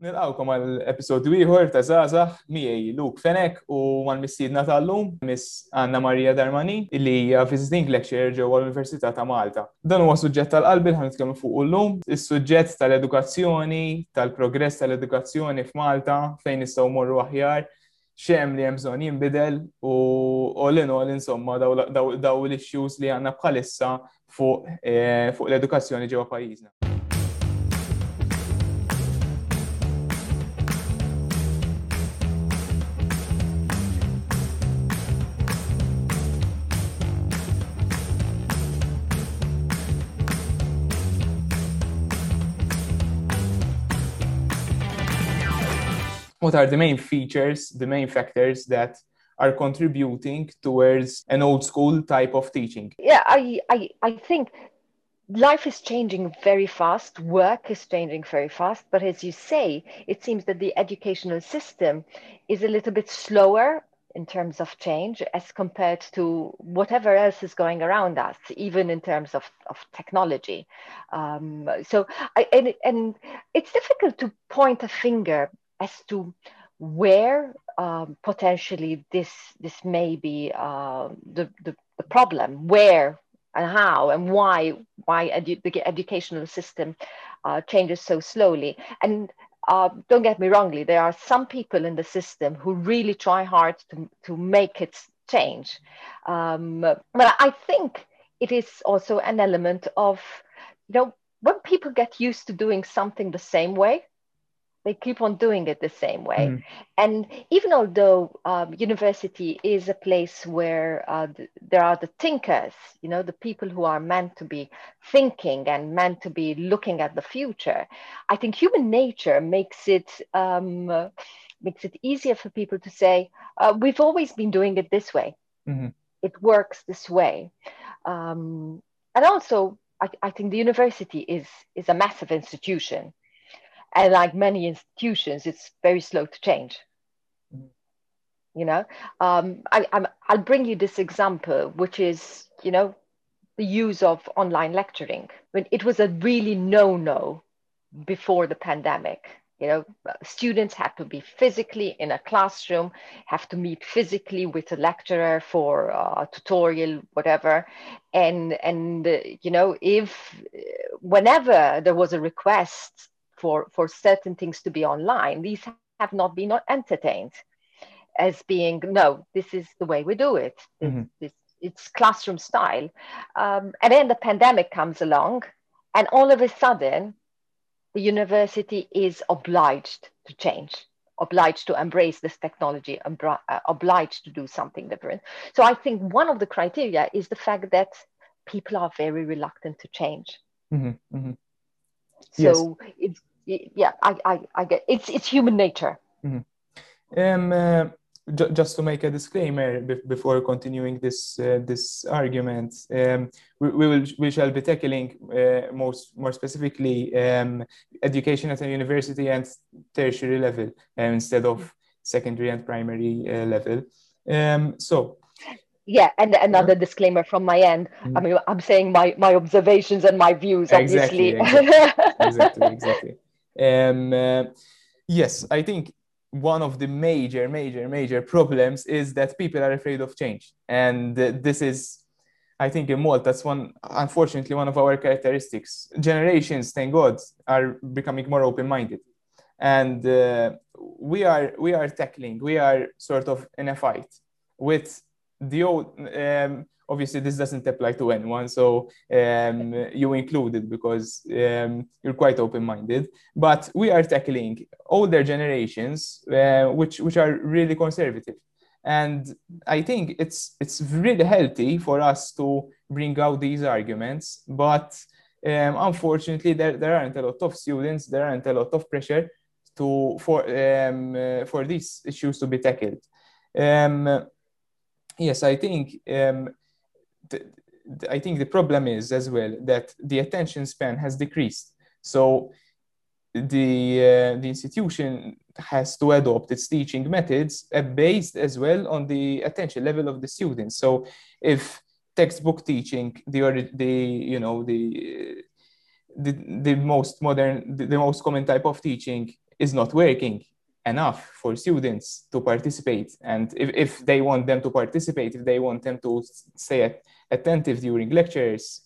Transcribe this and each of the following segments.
Nilqawkom għal episodju ieħor ta' Zazax miegħi Luke Fenek u mal mistiedna tal-lum Miss Anna Maria Darmani li hija visiting lecturer ġewwa l-Università ta' Malta. Dan huwa suġġett tal-qalbi ħan nitkellmu fuq llum, is-suġġett tal-edukazzjoni, tal-progress tal-edukazzjoni f'Malta fejn nistgħu morru aħjar xem li hemm bżonn jinbidel u all in all insomma daw l-issues li għandna bħalissa fuq eh, l-edukazzjoni ġewwa pajjiżna. What are the main features, the main factors that are contributing towards an old school type of teaching? Yeah, I, I, I think life is changing very fast, work is changing very fast, but as you say, it seems that the educational system is a little bit slower in terms of change as compared to whatever else is going around us, even in terms of, of technology. Um, so, I, and, and it's difficult to point a finger as to where um, potentially this this may be uh, the, the, the problem, where and how and why why edu- the educational system uh, changes so slowly. And uh, don't get me wrongly, there are some people in the system who really try hard to, to make it change. Um, but I think it is also an element of, you know, when people get used to doing something the same way, they keep on doing it the same way mm. and even although um, university is a place where uh, th- there are the thinkers you know the people who are meant to be thinking and meant to be looking at the future i think human nature makes it um, uh, makes it easier for people to say uh, we've always been doing it this way mm-hmm. it works this way um, and also I, I think the university is is a massive institution and like many institutions it's very slow to change. You know? Um, I, I'm, i'll bring you this example which is you know the use of online lecturing. When it was a really no-no before the pandemic you know? Students had to be physically in a classroom have to meet physically with a lecturer for a tutorial whatever. And and uh, you know if whenever there was a request for, for certain things to be online, these have not been entertained as being, no, this is the way we do it. Mm-hmm. This, it's classroom style. Um, and then the pandemic comes along, and all of a sudden, the university is obliged to change, obliged to embrace this technology, uh, obliged to do something different. So I think one of the criteria is the fact that people are very reluctant to change. Mm-hmm. Mm-hmm. So yes. it's yeah, I, I, I get it's it's human nature. Mm-hmm. Um, uh, j- just to make a disclaimer be- before continuing this uh, this argument, um, we, we, will we shall be tackling uh, most more specifically um, education at a university and tertiary level um, instead of secondary and primary uh, level. Um, so yeah and another disclaimer from my end mm-hmm. i mean i'm saying my my observations and my views obviously exactly exactly, exactly, exactly. Um, uh, yes, I think one of the major, major, major problems is that people are afraid of change. And uh, this is, I think, in Malta, that's one, unfortunately, one of our characteristics. Generations, thank God, are becoming more open minded. And uh, we, are, we are tackling, we are sort of in a fight with the old, um, obviously this doesn't apply to anyone so um, you included because um, you're quite open-minded. But we are tackling older generations uh, which which are really conservative. And i think it's it's really healthy for us to bring out these arguments but um, unfortunately there, there aren't a lot of students there aren't a lot of pressure to for um, uh, for these issues to be tackled. Um, yes i think um, I think the problem is as well that the attention span has decreased. So the uh, the institution has to adopt its teaching methods uh, based as well on the attention level of the students. So if textbook teaching, the the you know the the, the most modern, the, the most common type of teaching is not working enough for students to participate. And if, if they want them to participate, if they want them to stay attentive during lectures,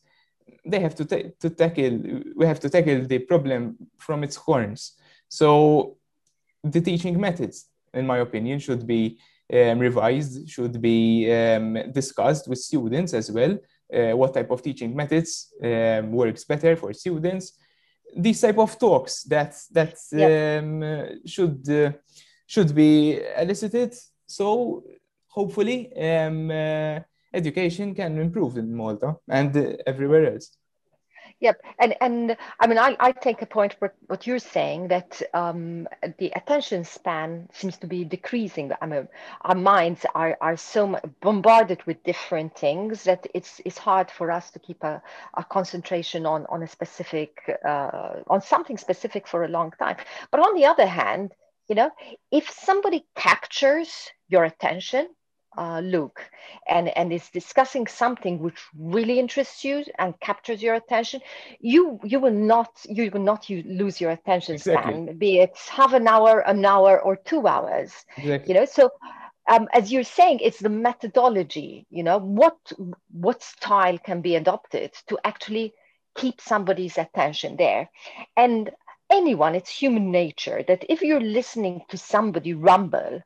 they have to, ta- to tackle, we have to tackle the problem from its horns. So the teaching methods, in my opinion, should be um, revised, should be um, discussed with students as well. Uh, what type of teaching methods um, works better for students? These type of talks that that um, should uh, should be elicited. So hopefully, um, uh, education can improve in Malta and uh, everywhere else. Yep, and and I mean, I, I take a point what what you're saying that um, the attention span seems to be decreasing. I mean, our minds are are so bombarded with different things that it's it's hard for us to keep a, a concentration on on a specific uh, on something specific for a long time. But on the other hand, you know, if somebody captures your attention uh, Luke and, and is discussing something which really interests you and captures your attention, you you will not you will not you lose your attention Exactly. span, be it half an hour, an hour, or two hours. Exactly. You know, so um, as you're saying, it's the methodology. You know, what what style can be adopted to actually keep somebody's attention there, and anyone, it's human nature that if you're listening to somebody rumble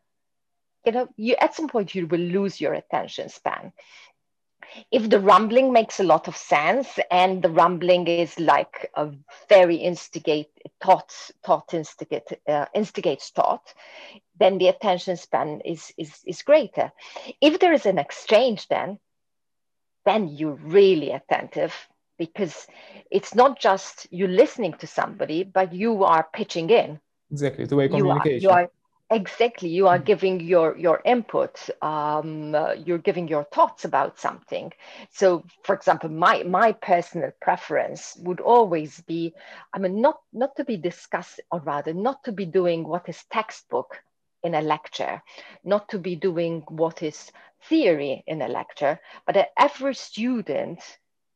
you know you at some point you will lose your attention span if the rumbling makes a lot of sense and the rumbling is like a very instigate thoughts thought instigate uh, instigates thought then the attention span is is is greater if there is an exchange then then you're really attentive because it's not just you listening to somebody but you are pitching in Exactly. the way you are communication. you are exactly. You are giving your your input um, uh, you're giving your thoughts about something. So for example my my personal preference would always be i mean not not to be discussed or rather not to be doing what is textbook in a lecture not to be doing what is theory in a lecture but that every student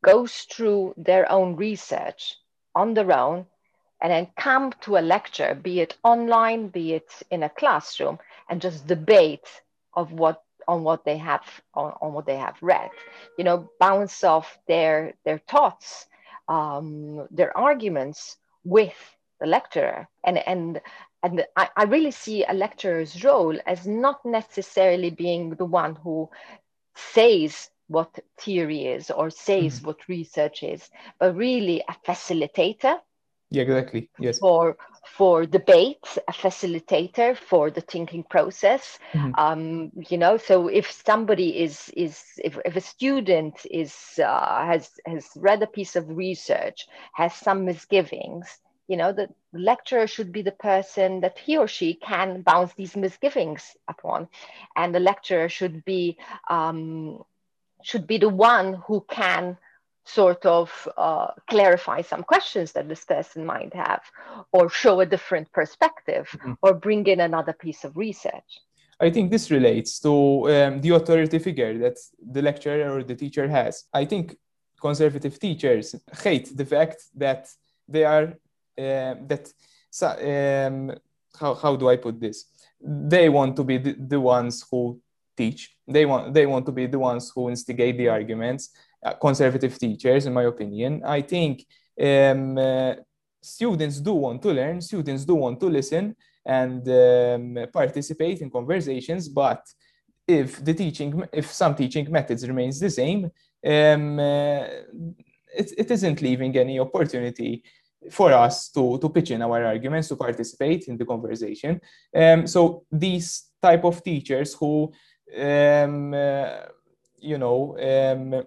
goes through their own research on their own and then come to a lecture, be it online, be it in a classroom, and just debate of what on what they have on, on what they have read. You know, bounce off their their thoughts, um, their arguments with the lecturer, and and and I, I really see a lecturer's role as not necessarily being the one who says what theory is or says Mhm. what research is, but really a facilitator Yeah, exactly. Yes. for for debates, a facilitator for the thinking process. Mhm. Um, you know, so if somebody is is if, if a student is uh, has has read a piece of research, has some misgivings, you know, the lecturer should be the person that he or she can bounce these misgivings upon, and the lecturer should be um, should be the one who can sort of uh, clarify some questions that this person might have or show a different perspective Mhm. or bring in another piece of research I think this relates to um, the authority figure that the lecturer or the teacher has. I think conservative teachers hate the fact that they are um that so- um, how, how do I put this? They want to be the, the ones who teach. They want they want to be the ones who instigate the arguments. Uh, conservative teachers, in my opinion, I think um, uh, students do want to learn. Students do want to listen and um, participate in conversations but if the teaching if some teaching methods remains the same um, uh, it, it isn't leaving any opportunity for us to, to pitch in our arguments to participate in the conversation um, so these type of teachers who um, uh, you know um,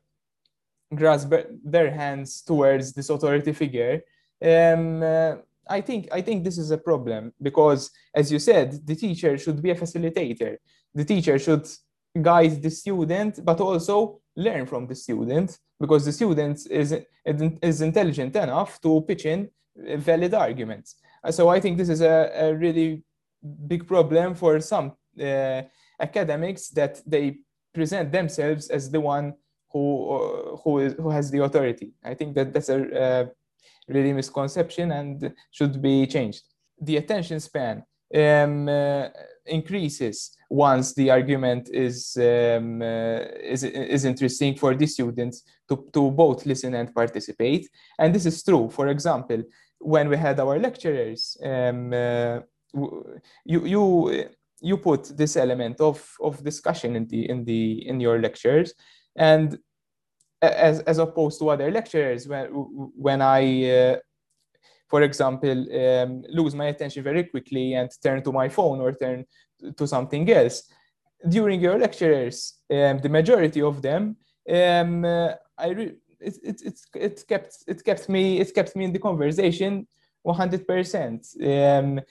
grasp their hands towards this authority figure um, uh, I think I think this is a problem because, as you said, the teacher should be a facilitator. The teacher should guide the student, but also learn from the student because the student is is intelligent enough to pitch in valid arguments. Uh, So I think this is a, a really big problem for some uh, academics that they present themselves as the one who uh, who is who has the authority. I think that that's a uh, really misconception and should be changed. the attention span um, uh, increases once the argument is, um, uh, is, is interesting for the students to, to both listen and participate. And this is true. For example, when we had our lecturers, um, uh, you, you, you put this element of, of discussion in, the, in, the, in your lectures. And as, as opposed to other lecturers, when, when I uh, for example, um, lose my attention very quickly and turn to my phone or turn to something else. During your lectures, um, the majority of them, um, uh, I re- it, it, it, it kept it kept me it kept me in the conversation 100% um,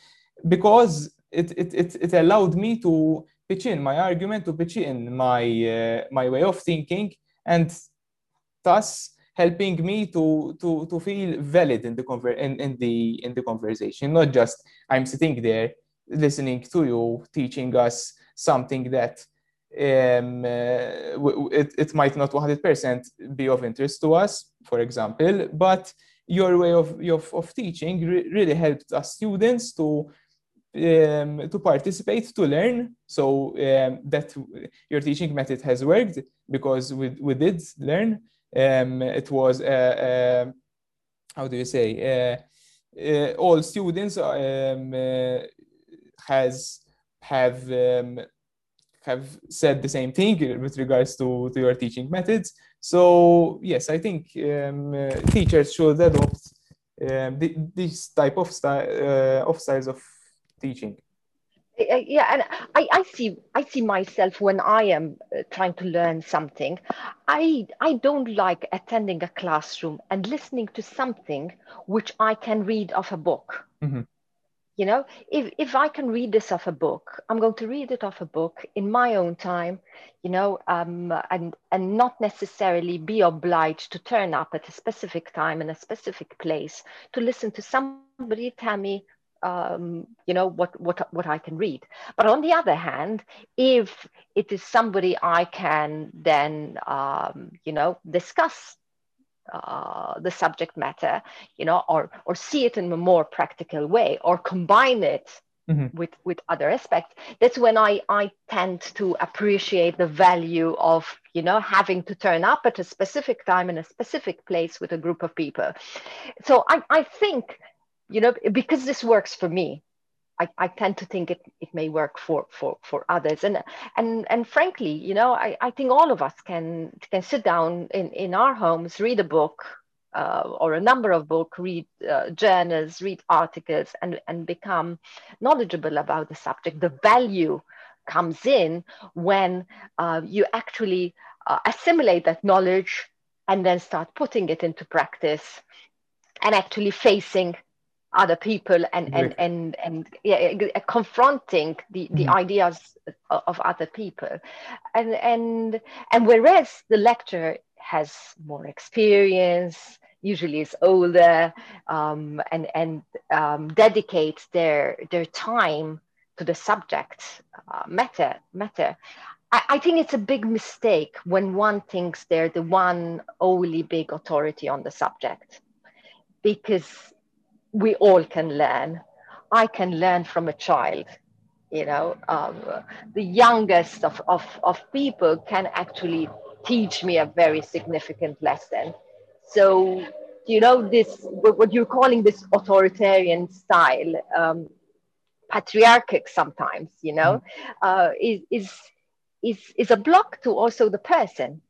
because it, it, it, it allowed me to pitch in my argument to pitch in my uh, my way of thinking and thus helping me to to to feel valid in the conver- in, in the in the conversation. Not just i'm sitting there listening to you teaching us something that um, uh, it, it might not 100% be of interest to us for example but your way of, of, of teaching re- really helped us students to um, to participate to learn so um, that your teaching method has worked because we, we did learn um, it was uh, uh, how do you say uh, all students um, has have um, have said the same thing with regards to, to your teaching methods. So yes, I think um, uh, teachers should adopt um, this type of style uh, of styles of teaching yeah and I, I see i see myself when i am uh, trying to learn something i i don't like attending a classroom and listening to something which i can read off a book mm-hmm. you know if if i can read this off a book i'm going to read it off a book in my own time you know um, and and not necessarily be obliged to turn up at a specific time in a specific place to listen to somebody tell me um, you know what what what I can read. But on the other hand, if it is somebody I can then um, you know discuss uh, the subject matter, you know, or or see it in a more practical way, or combine it Mm-hmm. with with other aspects that's when i i tend to appreciate the value of you know having to turn up at a specific time in a specific place with a group of people so i i think you know because this works for me I, I tend to think it, it may work for, for, for others. And, and, and frankly, you know, I, I think all of us can, can sit down in, in our homes, read a book uh, or a number of books, read uh, journals, read articles, and, and become knowledgeable about the subject. The value comes in when uh, you actually uh, assimilate that knowledge and then start putting it into practice and actually facing other people and and and and yeah, confronting the the mm. ideas of other people. And and and whereas the lecturer has more experience usually is older um, and and um, dedicates their their time to the subject uh, matter matter I, I think it's a big mistake when one thinks they're the one only big authority on the subject. Because we all can learn. I can learn from a child. You know, um, the youngest of, of, of people can actually teach me a very significant lesson. So, you know, this, what you're calling this authoritarian style, um, patriarchic sometimes, you know, mm-hmm. uh, is, is, is, is a block to also the person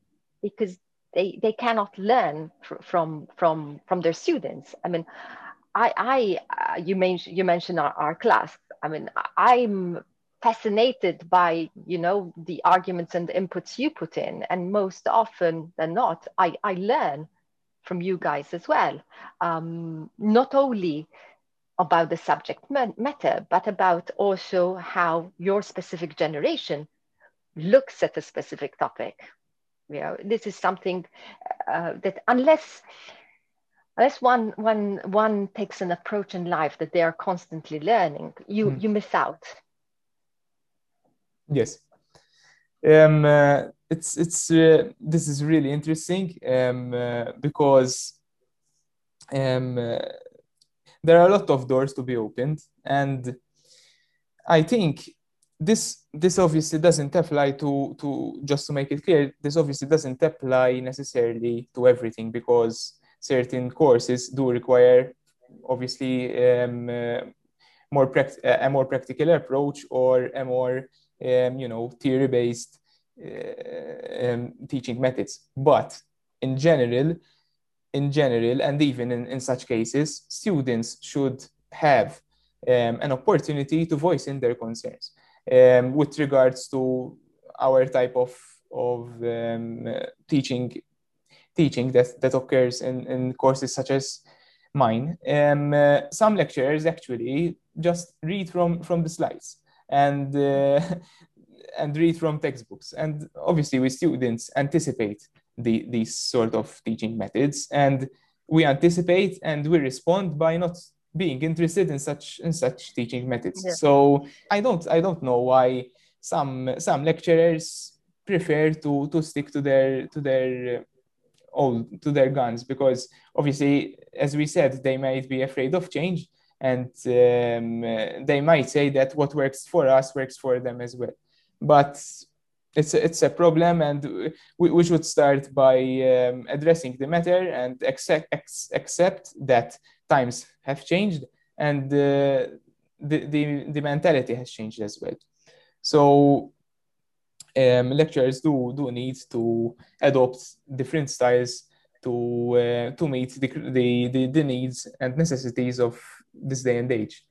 because they, they cannot learn fr- from, from, from their students. I mean, I, I, uh, you mentioned you mentioned our, our class. I mean, I'm fascinated by you know the arguments and the inputs you put in, and most often than not, I, I learn from you guys as well. Um, not only about the subject matter, but about also how your specific generation looks at a specific topic. You know, this is something uh, that unless unless one one one takes an approach in life that they are constantly learning you mm. you miss out yes um uh, it's it's uh, this is really interesting um uh, because um uh, there are a lot of doors to be opened and i think this this obviously doesn't apply to to just to make it clear this obviously doesn't apply necessarily to everything because certain courses do require obviously um, uh, more pract- a more practical approach or a more um, you know theory based uh, um, teaching methods. But in general in general and even in, in such cases students should have um, an opportunity to voice in their concerns. Um, with regards to our type of of um, teaching teaching that, that occurs in, in courses such as mine. Um, uh, some lecturers actually just read from from the slides and uh, and read from textbooks. And obviously, we students anticipate the, these sort of teaching methods, and we anticipate and we respond by not being interested in such in such teaching methods. Yeah. So I don't I don't know why some some lecturers prefer to to stick to their to their old to their guns because obviously as we said they might be afraid of change and um, they might say that what works for us works for them as well. But it's a, it's a problem and we, we should start by um, addressing the matter and accept, ex, accept that times have changed and uh, the, the, the mentality has changed as well. So um, lecturers do do need to adopt different styles to uh, to meet the, the, the the needs and necessities of this day and age.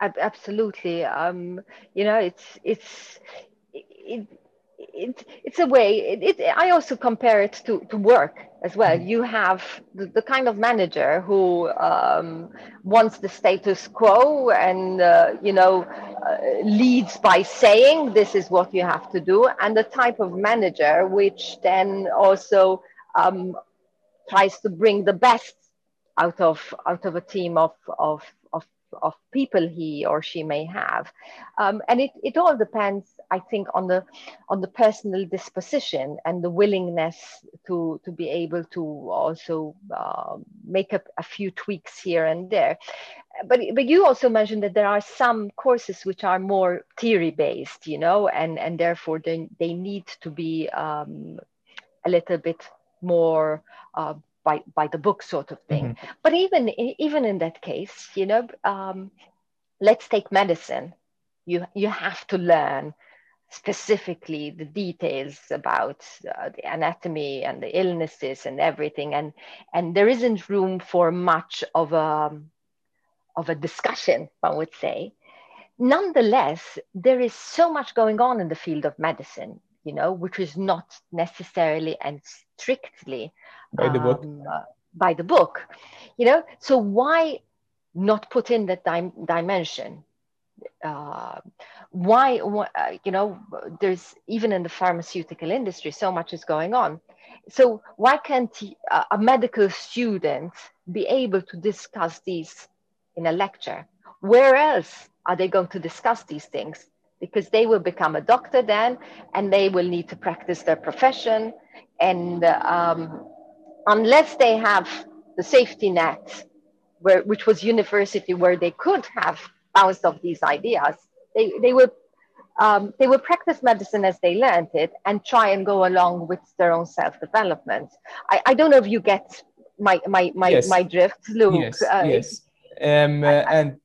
Absolutely. Um you know it's it's it, it, it's a way it, it, i also compare it to, to work as well mm-hmm. you have the, the, kind of manager who um, wants the status quo and uh, you know uh, leads by saying this is what you have to do and the type of manager which then also um, tries to bring the best out of out of a team of of of, of people he or she may have um, and it, it all depends I think on the on the personal disposition and the willingness to to be able to also uh, make a, a few tweaks here and there. But but you also mentioned that there are some courses which are more theory based, you know, and and therefore they they need to be um, a little bit more. Uh, by, by the book sort of thing mm-hmm. but even even in that case you know um, let's take medicine you you have to learn specifically the details about uh, the anatomy and the illnesses and everything. And and there isn't room for much of a of a discussion one would say. Nonetheless there is so much going on in the field of medicine you know which is not necessarily and strictly by the book. um, uh, by the book you know. So why not put in that dim- dimension uh, why, uh, you know, there's even in the pharmaceutical industry, so much is going on. So why can't a medical student be able to discuss these in a lecture? Where else are they going to discuss these things? Because they will become a doctor then, and they will need to practice their profession. And um, unless they have the safety net, where, which was university, where they could have bounced off these ideas. They, they will um, they will practice medicine as they learned it and try and go along with their own self-development. I, I don't know if you get my my my, yes. my drift, Luke. Yes, uh, yes. Um, uh, and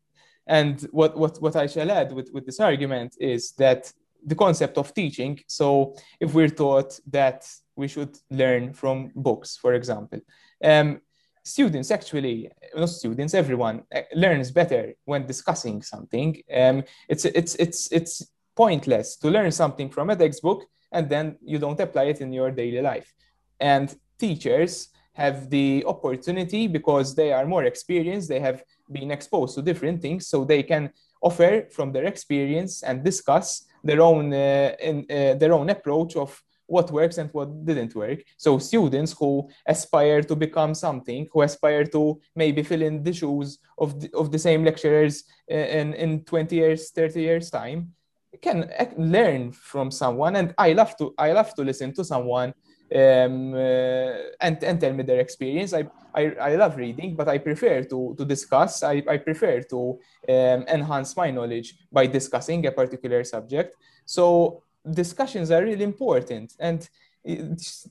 and what, what what I shall add with, with this argument is that the concept of teaching. So if we're taught that we should learn from books, for example, um, students actually not students everyone uh, learns better when discussing something. Um, it's it's it's it's pointless to learn something from a textbook and then you don't apply it in your daily life. And teachers have the opportunity because they are more experienced they have been exposed to different things so they can offer from their experience and discuss their own uh, in, uh, their own approach of what works and what didn't work. So students who aspire to become something, who aspire to maybe fill in the shoes of the, of the same lecturers in, in 20 years, 30 years time, can learn from someone. And I love to, I love to listen to someone um, uh, and, and tell me their experience. I, I, I love reading, but I prefer to, to discuss. I, I prefer to um, enhance my knowledge by discussing a particular subject. So discussions are really important. And uh,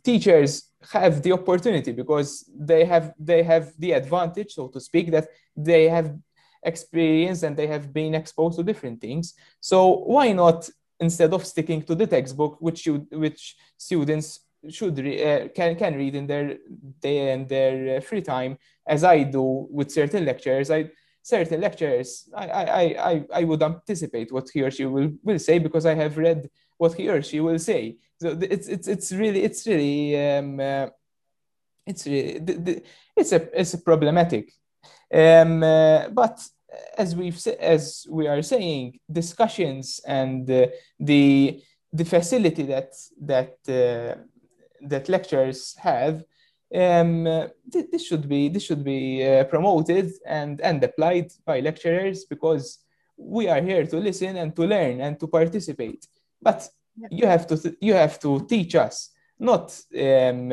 teachers have the opportunity because they have they have the advantage so to speak that they have experience and they have been exposed to different things so why not instead of sticking to the textbook which you which students should re- uh, can can read in their day and their uh, free time as i do with certain lectures i certain lectures I, I i i would anticipate what he or she will will say because i have read what he or she will say. So it's it's it's really it's really um, uh, it's really the, the, it's a it's a problematic. Um, uh, but as we've as we are saying discussions and uh, the the facility that that uh, that lecturers have um, th this should be this should be uh, promoted and and applied by lecturers because we are here to listen and to learn and to participate but you have to you have to teach us not um,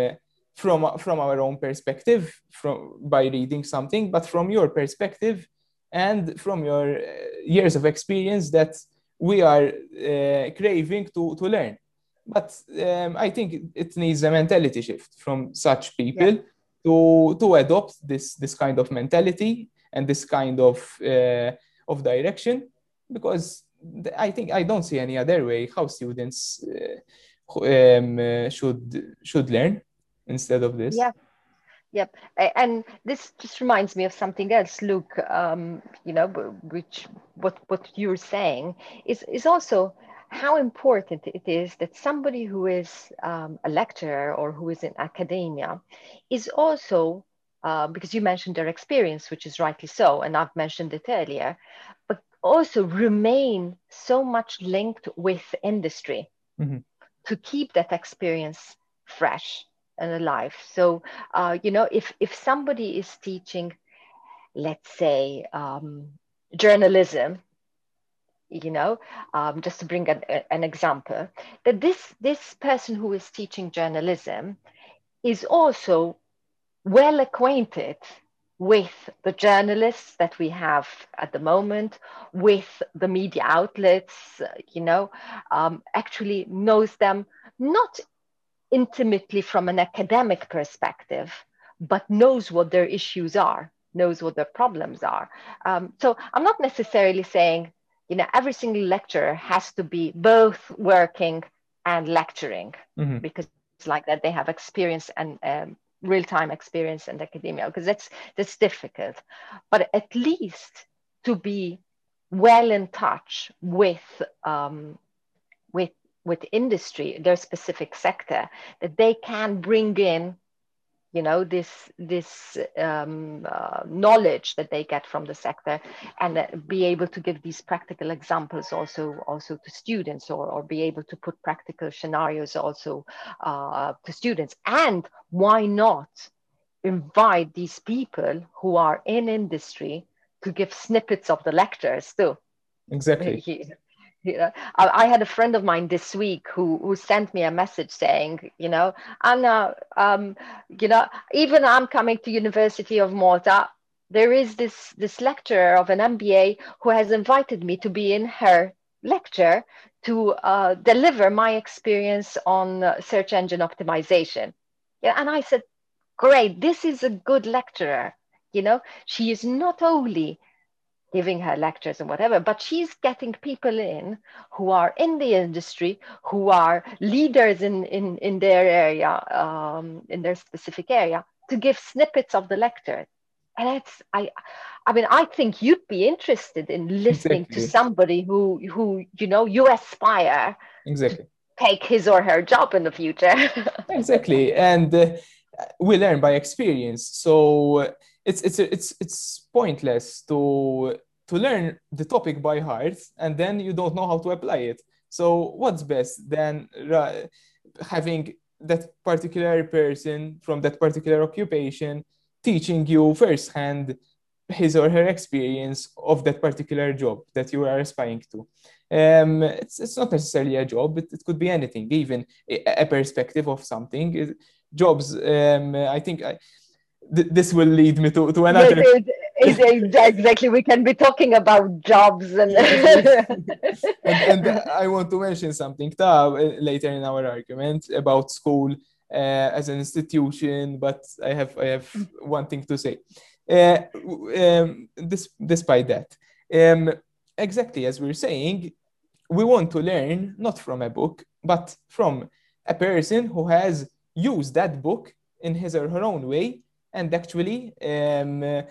from from our own perspective from by reading something but from your perspective and from your uh, years of experience that we are uh, craving to, to learn but um, i think it needs a mentality shift from such people yeah. to to adopt this this kind of mentality and this kind of uh, of direction because I think I don't see any other way how students uh, um, uh, should should learn instead of this. Yeah. Yep, and this just reminds me of something else, Luke. Um, you know, which what what you're saying is is also how important it is that somebody who is um, a lecturer or who is in academia is also uh, because you mentioned their experience, which is rightly so, and I've mentioned it earlier, but also remain so much linked with industry mm-hmm. to keep that experience fresh and alive. So, uh, you know, if if somebody is teaching, let's say, um, journalism, you know, um, just to bring an, an example, that this this person who is teaching journalism is also well acquainted with the journalists that we have at the moment, with the media outlets, you know, um, actually knows them not intimately from an academic perspective, but knows what their issues are, knows what their problems are. Um, so I'm not necessarily saying, you know, every single lecturer has to be both working and lecturing mm-hmm. because it's like that they have experience and um, real-time experience in academia because that's that's difficult. But at least to be well in touch with um, with with industry their specific sector that they can bring in you know this this um, uh, knowledge that they get from the sector and uh, be able to give these practical examples also also to students or, or be able to put practical scenarios also uh, to students. And why not invite these people who are in industry to give snippets of the lectures too? Exactly you know, I, I, had a friend of mine this week who who sent me a message saying, you know, Anna, um, you know, even I'm coming to University of Malta. There is this this lecturer of an MBA who has invited me to be in her lecture to uh, deliver my experience on search engine optimization. Yeah, and I said, great, this is a good lecturer. You know, she is not only giving her lectures and whatever, but she's getting people in who are in the industry, who are leaders in, in, in their area, um, in their specific area, to give snippets of the lecture. And it's, I, I mean, I think you'd be interested in listening exactly. to somebody who, who, you know, you aspire exactly take his or her job in the future. exactly. And uh, we learn by experience. So it's it's it's it's pointless to to learn the topic by heart and then you don't know how to apply it. So what's best than having that particular person from that particular occupation teaching you firsthand his or her experience of that particular job that you are aspiring to. Um, it's, it's not necessarily a job, it, it could be anything, even a, a perspective of something. Jobs, um, I think I, th- this will lead me to, to another. Exactly, we can be talking about jobs and. and, and, I want to mention something uh, later in our argument about school uh, as an institution, but I have I have one thing to say. Uh, um, this, despite that, um, exactly as we're saying, we want to learn not from a book, but from a person who has used that book in his or her own way and actually, um, uh,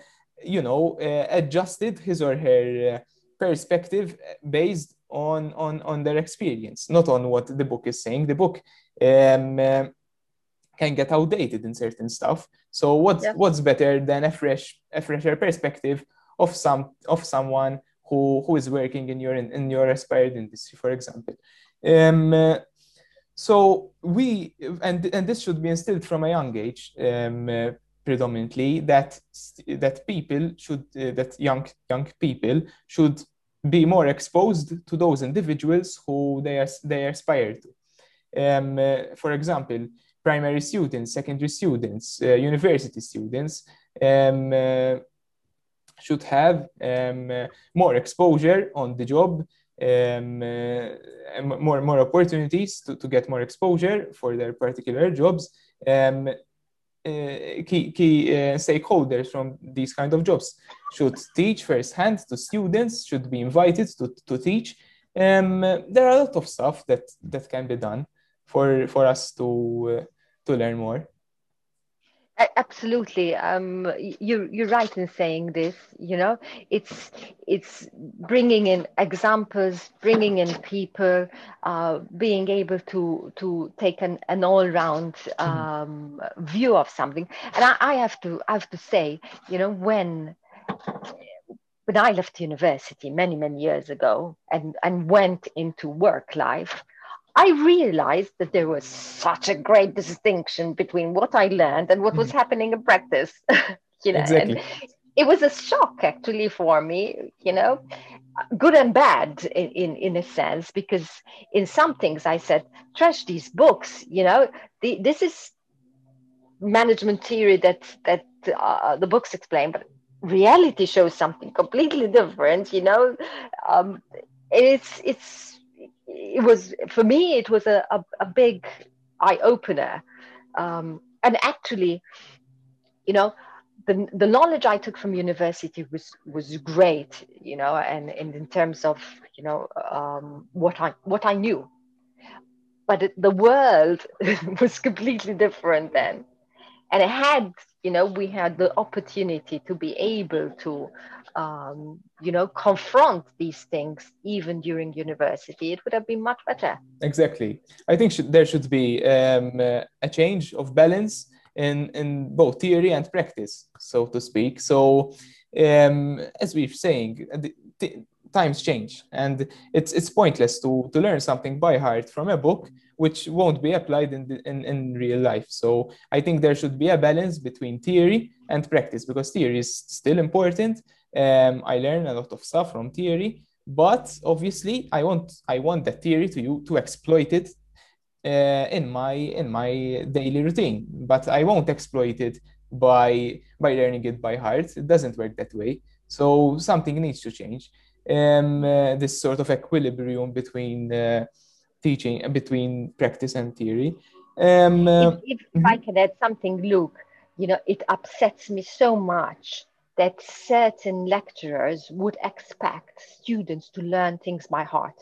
you know, uh, adjusted his or her uh, perspective based on, on, on their experience, not on what the book is saying. The book um, uh, can get outdated in certain stuff. So what's yeah. what's better than a fresh a fresher perspective of some of someone who who is working in your in, your aspired industry, for example. Um, uh, so we and and this should be instilled from a young age, um, uh, predominantly that that people should uh, that young young people should be more exposed to those individuals who they are they aspire to. Um, uh, for example, primary students, secondary students, uh, university students um, uh, should have um, uh, more exposure on the job, um, uh, more, more opportunities to, to get more exposure for their particular jobs. Uh, key, key uh, stakeholders from these kind of jobs should teach firsthand to students, should be invited to, to teach. Um, there are a lot of stuff that, that can be done for, for us to, to learn more. Absolutely, um, you you're right in saying this. You know, it's it's bringing in examples, bringing in people, uh, being able to to take an, an all round mm-hmm. um, view of something. And I, I have to I have to say, you know, when when I left university many many years ago and and went into work life, I realized that there was such a great distinction between what I learned and what was mm-hmm. happening in practice. you know, exactly. and it was a shock actually for me, you know, good and bad in, in, in a sense, because in some things I said, trash these books, you know, the, this is management theory that, that uh, the books explain, but reality shows something completely different, you know. Um, it's, it's, it was for me it was a, a, a big eye opener um, and actually you know the, the knowledge I took from university was was great, you know, and, and in terms of you know um, what I what I knew, but it, the world was completely different then, and it had you know we had the opportunity to be able to um, you know, confront these things even during university, it would have been much better. Exactly. I think there should be um, uh, a change of balance in, in both theory and practice, so to speak. So, um, as we're saying, times change, and it's it's pointless to to learn something by heart from a book which won't be applied in, the, in in real life. So I think there should be a balance between theory and practice because theory is still important, um, I learn a lot of stuff from theory, but obviously I want I want that theory to you to exploit it uh, in my in my daily routine. But I won't exploit it by by learning it by heart. It doesn't work that way. So something needs to change. Um, uh, this sort of equilibrium between uh, teaching between practice and theory. Um, if, if, if I can add something, Luke, you know, it upsets me so much that certain lecturers would expect students to learn things by heart.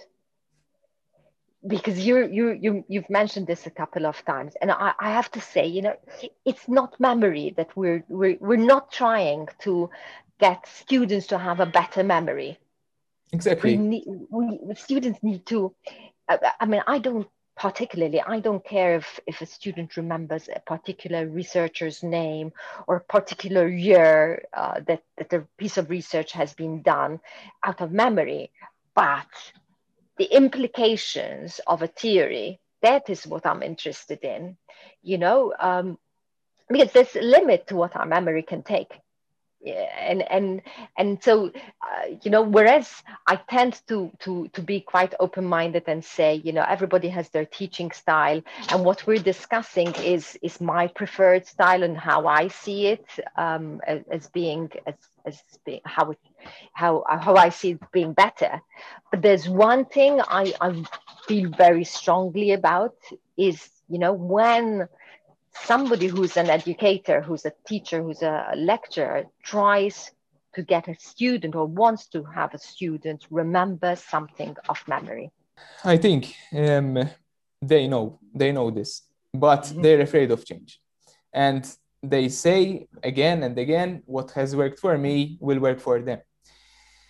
Because you you you you've mentioned this a couple of times and I, I have to say you know it's not memory that we're we're, we're not trying to get students to have a better memory. Exactly. We, need, we students need to I, I mean i don't particularly i don't care if, if a student remembers a particular researcher's name or a particular year uh, that, that a piece of research has been done out of memory but the implications of a theory that is what i'm interested in you know um, because there's a limit to what our memory can take and and and so uh, you know whereas i tend to to to be quite open minded and say you know everybody has their teaching style and what we're discussing is is my preferred style and how i see it um, as, as, being as as being how it how how i see it being better. But there's one thing i i feel very strongly about is you know when somebody who's an educator, who's a teacher, who's a lecturer tries to get a student or wants to have a student remember something of memory? I think um, they know they know this, but mm-hmm. they're afraid of change, and they say again and again, "What has worked for me will work for them."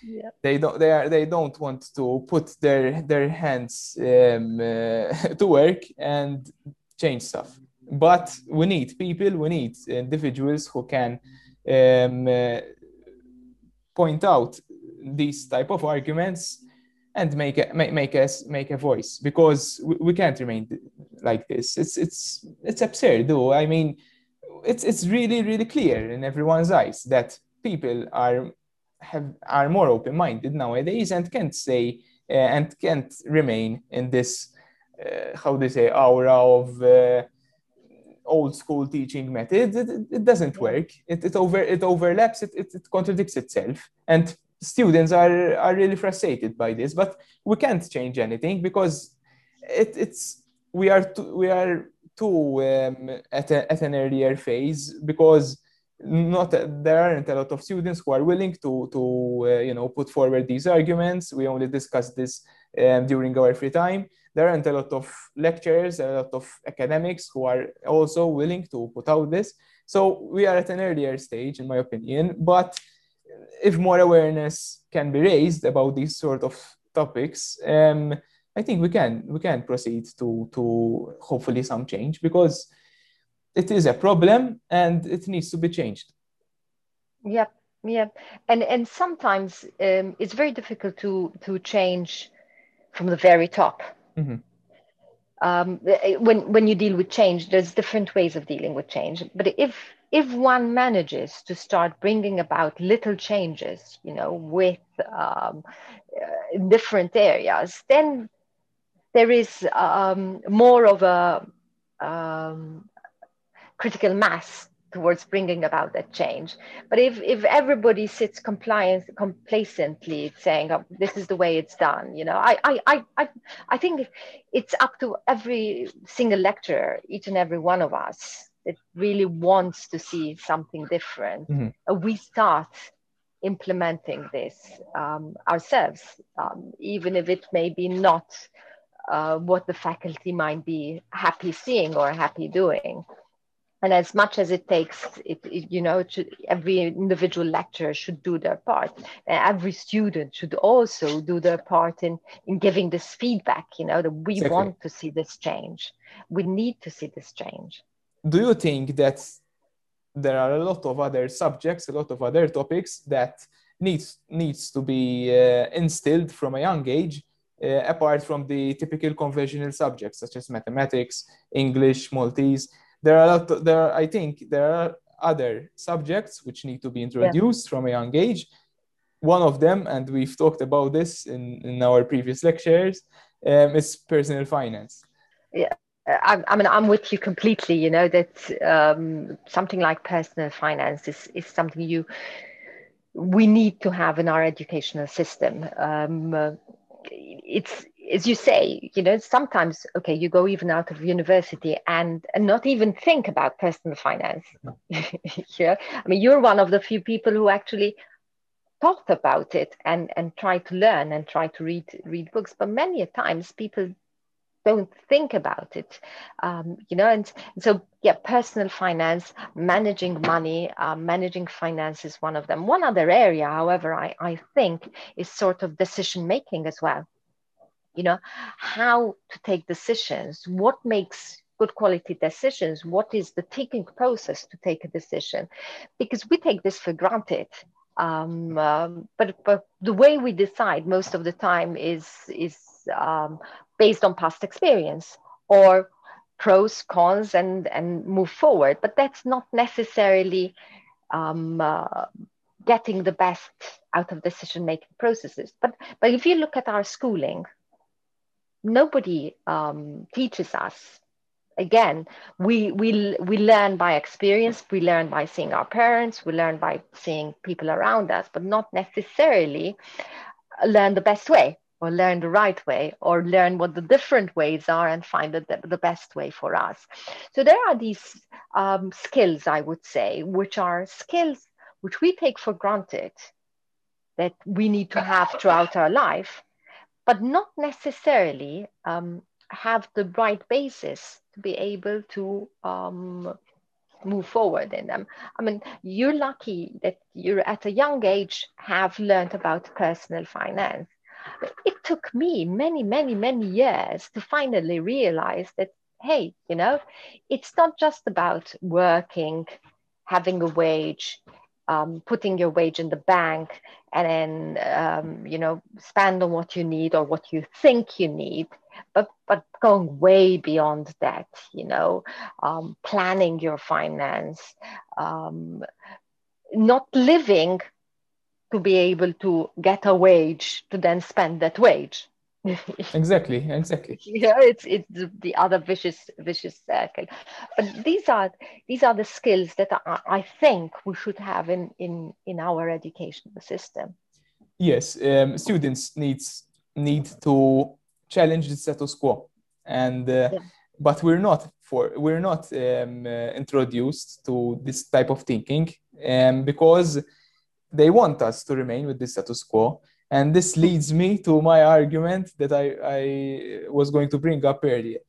Yeah. They don't. They are. They don't want to put their their hands um, uh, to work and change stuff but we need people, we need individuals who can um, uh, point out these type of arguments and make a, make, make us make a voice because we, we can't remain like this. It's it's it's absurd, though. I mean, it's it's really really clear in everyone's eyes that people are have are more open minded nowadays and can't say uh, and can't remain in this uh, how do they say aura of uh, old school teaching method, it, it doesn't work. It, it, over, it overlaps, it, it, it contradicts itself. And students are, are really frustrated by this, but we can't change anything because it, it's we are too, we are too um, at, a, at an earlier phase because not there aren't a lot of students who are willing to to uh, you know put forward these arguments. We only discuss this um, during our free time there aren't a lot of lecturers, a lot of academics who are also willing to put out this. So we are at an earlier stage, in my opinion. But if more awareness can be raised about these sort of topics, um, I think we can we can proceed to to hopefully some change because it is a problem and it needs to be changed. Yep, yep, and and sometimes um, it's very difficult to to change from the very top Mm-hmm. Um, when when you deal with change, there's different ways of dealing with change. But if if one manages to start bringing about little changes, you know, with um, uh, different areas, then there is um, more of a um, critical mass towards bringing about that change. But if, if everybody sits compliant, complacently saying, oh, this is the way it's done, you know, I, I, I, I think it's up to every single lecturer, each and every one of us that really wants to see something different. Mm-hmm. We start implementing this um, ourselves, um, even if it may be not uh, what the faculty might be happy seeing or happy doing and as much as it takes it, it you know should, every individual lecturer should do their part. Every student should also do their part in in giving this feedback you know that we exactly. want to see this change. We need to see this change. Do you think that there are a lot of other subjects a lot of other topics that needs needs to be uh, instilled from a young age uh, apart from the typical conventional subjects such as mathematics english maltese there are a lot of, there are, i think there are other subjects which need to be introduced yeah. from a young age one of them and we've talked about this in, in our previous lectures um, is personal finance yeah I, I, mean, I'm with you completely. You know that um, something like personal finance is is something you we need to have in our educational system. Um, it's as you say, you know, sometimes okay, you go even out of university and and not even think about personal finance. yeah, I mean, you're one of the few people who actually thought about it and and try to learn and try to read read books. But many a times people don't think about it, um, you know. And, and, so, yeah, personal finance, managing money, uh, managing finance is one of them. One other area, however, I I think is sort of decision making as well you know how to take decisions what makes good quality decisions what is the thinking process to take a decision because we take this for granted um, um, but but the way we decide most of the time is is um, based on past experience or pros cons and and move forward but that's not necessarily um, uh, getting the best out of decision making processes. But but if you look at our schooling, nobody um, teaches us. Again, we we we learn by experience. We learn by seeing our parents. We learn by seeing people around us, but not necessarily learn the best way or learn the right way or learn what the different ways are and find the, the best way for us. So there are these um, skills, I would say, which are skills which we take for granted that we need to have throughout our life, but not necessarily um, have the right basis to be able to um, move forward in them. I mean, you're lucky that you're at a young age have learned about personal finance. It took me many, many, many years to finally realize that, hey, you know, it's not just about working, having a wage, um, putting your wage in the bank and then um, you know spend on what you need or what you think you need but but going way beyond that you know um, planning your finance um, not living to be able to get a wage to then spend that wage exactly exactly. Yeah it's it's the other vicious vicious circle. But these are these are the skills that I, I think we should have in in in our educational system. Yes um, students needs need to challenge the status quo. And uh, yeah. but we're not for we're not um, uh, introduced to this type of thinking um, because they want us to remain with the status quo and this leads me to my argument that I, I was going to bring up earlier.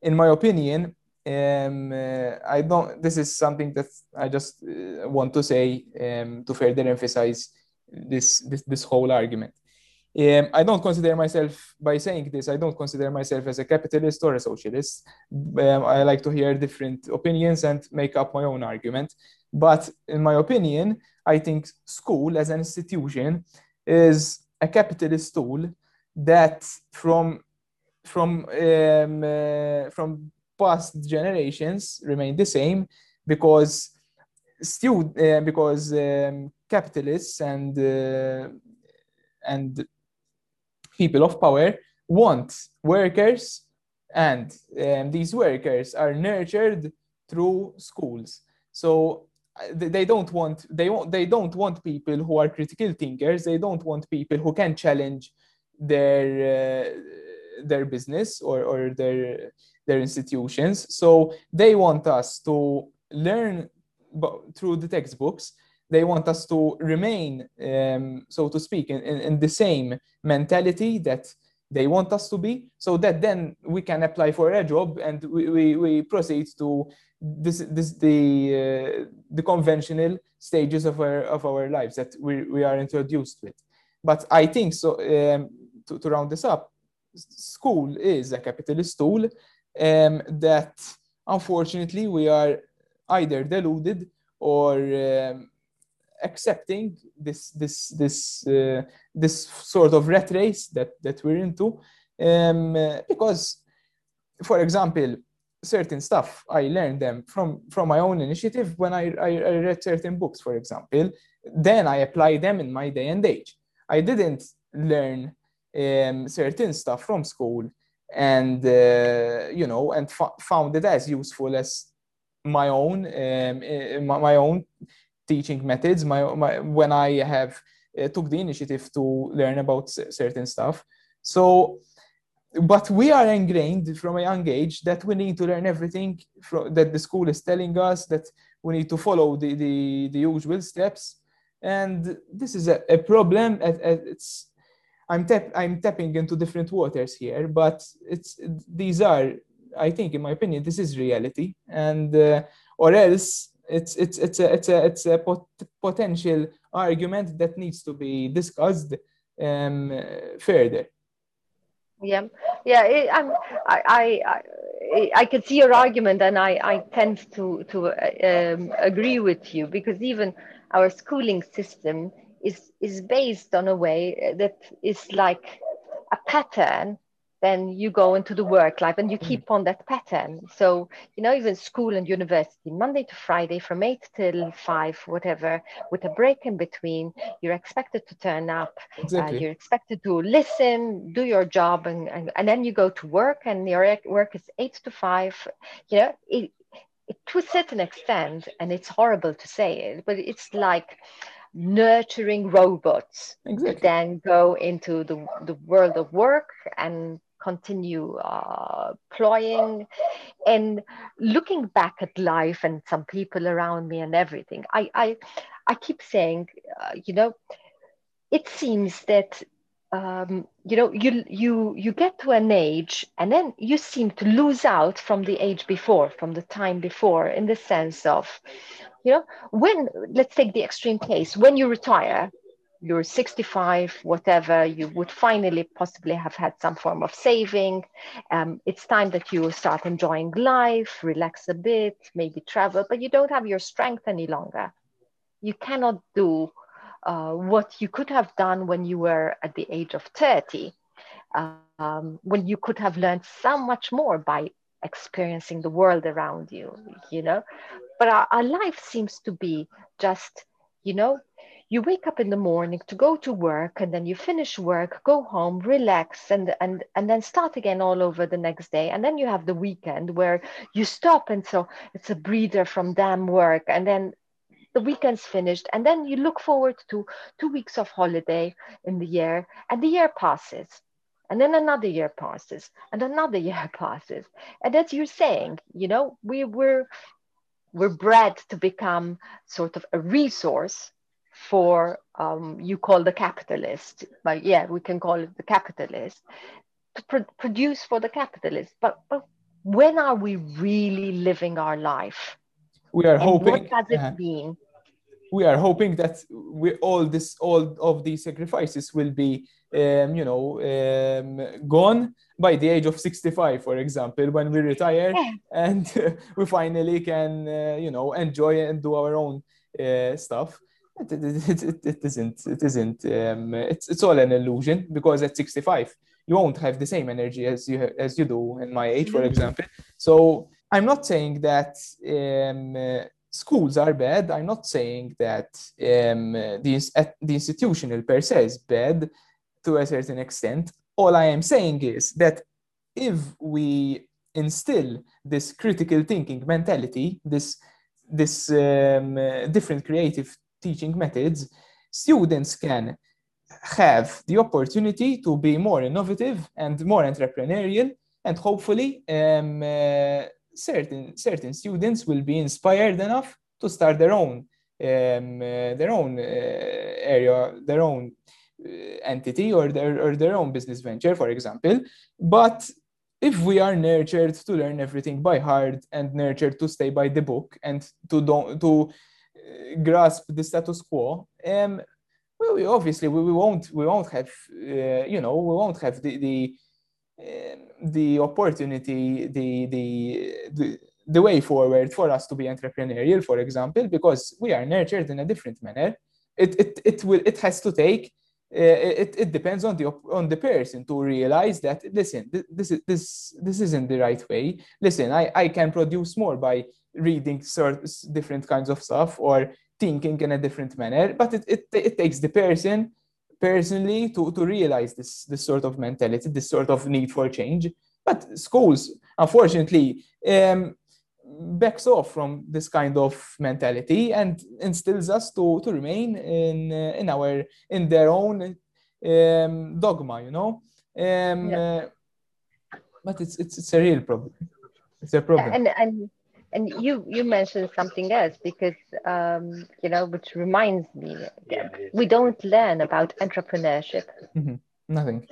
In my opinion, um, uh, I don't. This is something that I just uh, want to say um, to further emphasize this this, this whole argument. Um, I don't consider myself by saying this. I don't consider myself as a capitalist or a socialist. Um, I like to hear different opinions and make up my own argument. But in my opinion, I think school as an institution is a capitalist tool that from from um, uh, from past generations remain the same because still uh, because um, capitalists and uh, and people of power want workers and um, these workers are nurtured through schools. So they don't want they want they don't want people who are critical thinkers. They don't want people who can challenge their uh, their business or, or their their institutions. So they want us to learn through the textbooks. They want us to remain um, so to speak in, in, in the same mentality that they want us to be so that then we can apply for a job and we, we, we proceed to this this the uh, the conventional stages of our of our lives that we, we are introduced with. But i think so um, to, to round this up school is a capitalist tool um, that unfortunately we are either deluded or um, accepting this this this uh, this sort of rat race that that we're into. Um, because for example certain stuff i learned them from from my own initiative when I, I, I read certain books for example. Then i apply them in my day and age. I didn't learn um, certain stuff from school and uh, you know and found it as useful as my own um, eh, my, my, own teaching methods. My, my when i have uh, took the initiative to learn about certain stuff. So but we are ingrained from a young age that we need to learn everything that the school is telling us that we need to follow the, the, the usual steps. And this is a, a problem. It's i'm tap, i'm tapping into different waters here but it's these are i think in my opinion this is reality. And uh, or else it's it's it's a it's a it's a pot- potential argument that needs to be discussed um, further. Yeah. Yeah it, I'm, I, I i can see your argument and i i tend to to um, agree with you because even our schooling system is is based on a way that is like a pattern then you go into the work life and you mm. keep on that pattern. So, you know, even school and university, Monday to Friday from eight till five, whatever, with a break in between, you're expected to turn up. Uh, exactly. Uh, you're expected to listen, do your job, and, and, and then you go to work and your work is eight to five. You know, it, it, to a certain extent, and it's horrible to say it, but it's like, nurturing robots exactly. then go into the, the world of work and continue uh, ploying and looking back at life and some people around me and everything. I i, I keep saying uh, you know it seems that um, you know you you you get to an age and then you seem to lose out from the age before from the time before in the sense of you know when let's take the extreme case when you retire you're 65, whatever, you would finally possibly have had some form of saving. Um, it's time that you start enjoying life, relax a bit, maybe travel, but you don't have your strength any longer. You cannot do uh, what you could have done when you were at the age of 30, um, when you could have learned so much more by experiencing the world around you, you know. But our, our life seems to be just, you know, you wake up in the morning to go to work and then you finish work go home relax and and and then start again all over the next day. And then you have the weekend where you stop and so it's a breather from damn work. And then the weekend's finished and then you look forward to two weeks of holiday in the year and the year passes. And then another year passes and another year passes. And as you're saying you know we were we're bred to become sort of a resource for um, you call the capitalist, but yeah, we can call it the capitalist to pr- produce for the capitalist. But, but when are we really living our life? We are and hoping. What does it uh, mean? We are hoping that we all this all of these sacrifices will be, um, you know, um, gone by the age of 65, for example, when we retire yeah. and uh, we finally can, uh, you know, enjoy and do our own uh, stuff it, it, it, it isn't it isn't um, it's, it's all an illusion because at 65 you won't have the same energy as you as you do in my age for mm-hmm. example. So i'm not saying that um, uh, schools are bad. I'm not saying that um, the, the institutional per se is bad to a certain extent. All i am saying is that if we instill this critical thinking mentality this this um, different creative teaching methods, students can have the opportunity to be more innovative and more entrepreneurial, and hopefully, um, uh, certain certain students will be inspired enough to start their own um, uh, their own uh, area, their own uh, entity, or their or their own business venture, for example. But if we are nurtured to learn everything by heart and nurtured to stay by the book and to don't to grasp the status quo, um, well, we, obviously we, we, won't we won't have uh, you know we won't have the the um, the opportunity the, the the the way forward for us to be entrepreneurial, for example, because we are nurtured in a different manner. It it it will it has to take. Uh, it, it depends on the on the person to realize that listen this is this this isn't the right way. Listen i i can produce more by reading certain different kinds of stuff or thinking in a different manner but it, it, it takes the person personally to, to realize this this sort of mentality this sort of need for change. But schools unfortunately um, backs off from this kind of mentality and instills us to, to remain in uh, in our in their own um, dogma you know um, yeah. uh, but it's, it's it's a real problem it's a problem and and and you you mentioned something else because um, you know which reminds me yeah. we don't learn about entrepreneurship mm-hmm. nothing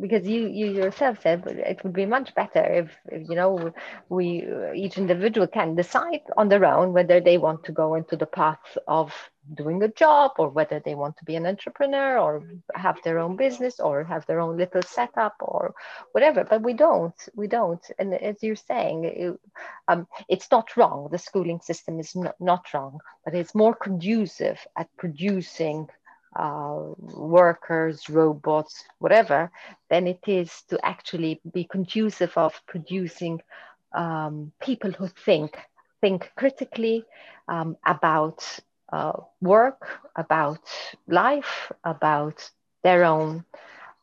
because you you yourself said it would be much better if, if, you know we each individual can decide on their own whether they want to go into the path of doing a job or whether they want to be an entrepreneur or have their own business or have their own little setup or whatever. But we don't we don't. And as you're saying it, um, it's not wrong. The schooling system is not, not wrong but it's more conducive at producing uh, workers, robots, whatever, than it is to actually be conducive of producing um, people who think, think critically um, about uh, work, about life, about their own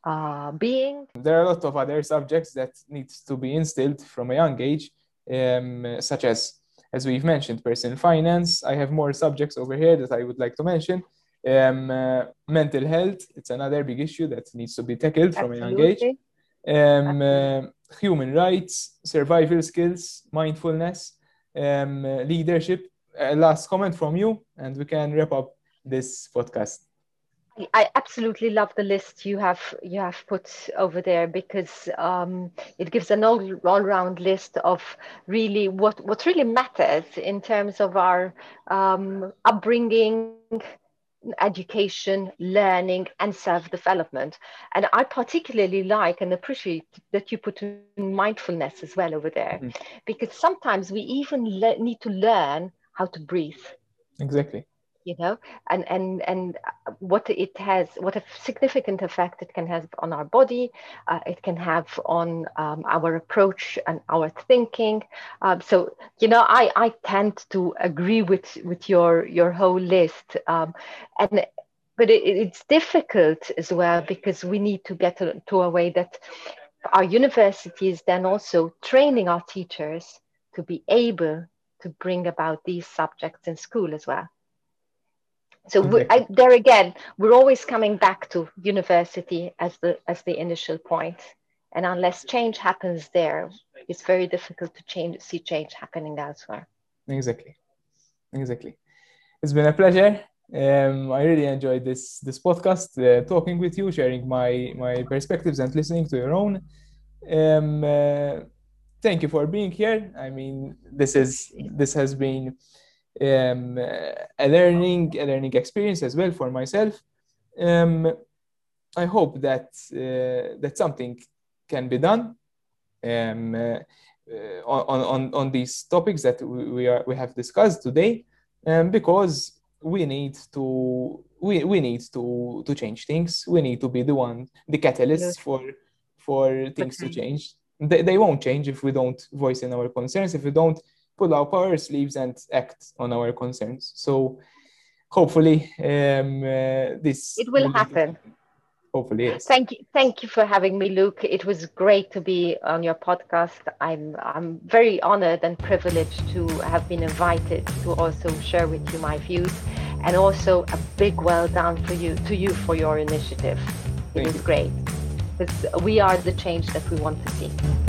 uh, being. There are a lot of other subjects that needs to be instilled from a young age, um, such as, as we've mentioned, personal finance. I have more subjects over here that I would like to mention. Um, uh, mental health, it's another big issue that needs to be tackled from Absolutely. a young age. Um, uh, human rights, survival skills, mindfulness, um, leadership. Uh, last comment from you, and we can wrap up this podcast. I absolutely love the list you have you have put over there because um, it gives an all all round list of really what what really matters in terms of our um, upbringing, education, learning, and self development. And I particularly like and appreciate that you put in mindfulness as well over there mm-hmm. because sometimes we even le- need to learn how to breathe. Exactly you know and and and what it has what a significant effect it can have on our body uh, it can have on um, our approach and our thinking. Um, so you know i i tend to agree with with your your whole list. Um, and but it, it's difficult as well because we need to get to, to a way that our universities then also training our teachers to be able to bring about these subjects in school as well so we, I, there again we're always coming back to university as the as the initial point. And unless change happens there it's very difficult to change see change happening elsewhere. Exactly. Exactly. It's been a pleasure. Um, I really enjoyed this this podcast, uh, talking with you, sharing my my perspectives, and listening to your own. Um, uh, thank you for being here. I mean, this is this has been um, a learning a learning experience as well for myself. Um, I hope that uh, that something can be done um, uh, on, on, on these topics that we, are, we have discussed today um, because we need to we, we need to to change things. We need to be the one the catalyst for for things to change. They, they won't change if we don't voice in our concerns if we don't pull up our sleeves and act on our concerns. So hopefully um, uh, this it will, will happen. Hopefully, yes. Thank you, thank you for having me, Luke. It was great to be on your podcast. I'm I'm very honored and privileged to have been invited to also share with you my views, and also a big well done for you to you for your initiative. It thank was you. great because we are the change that we want to see.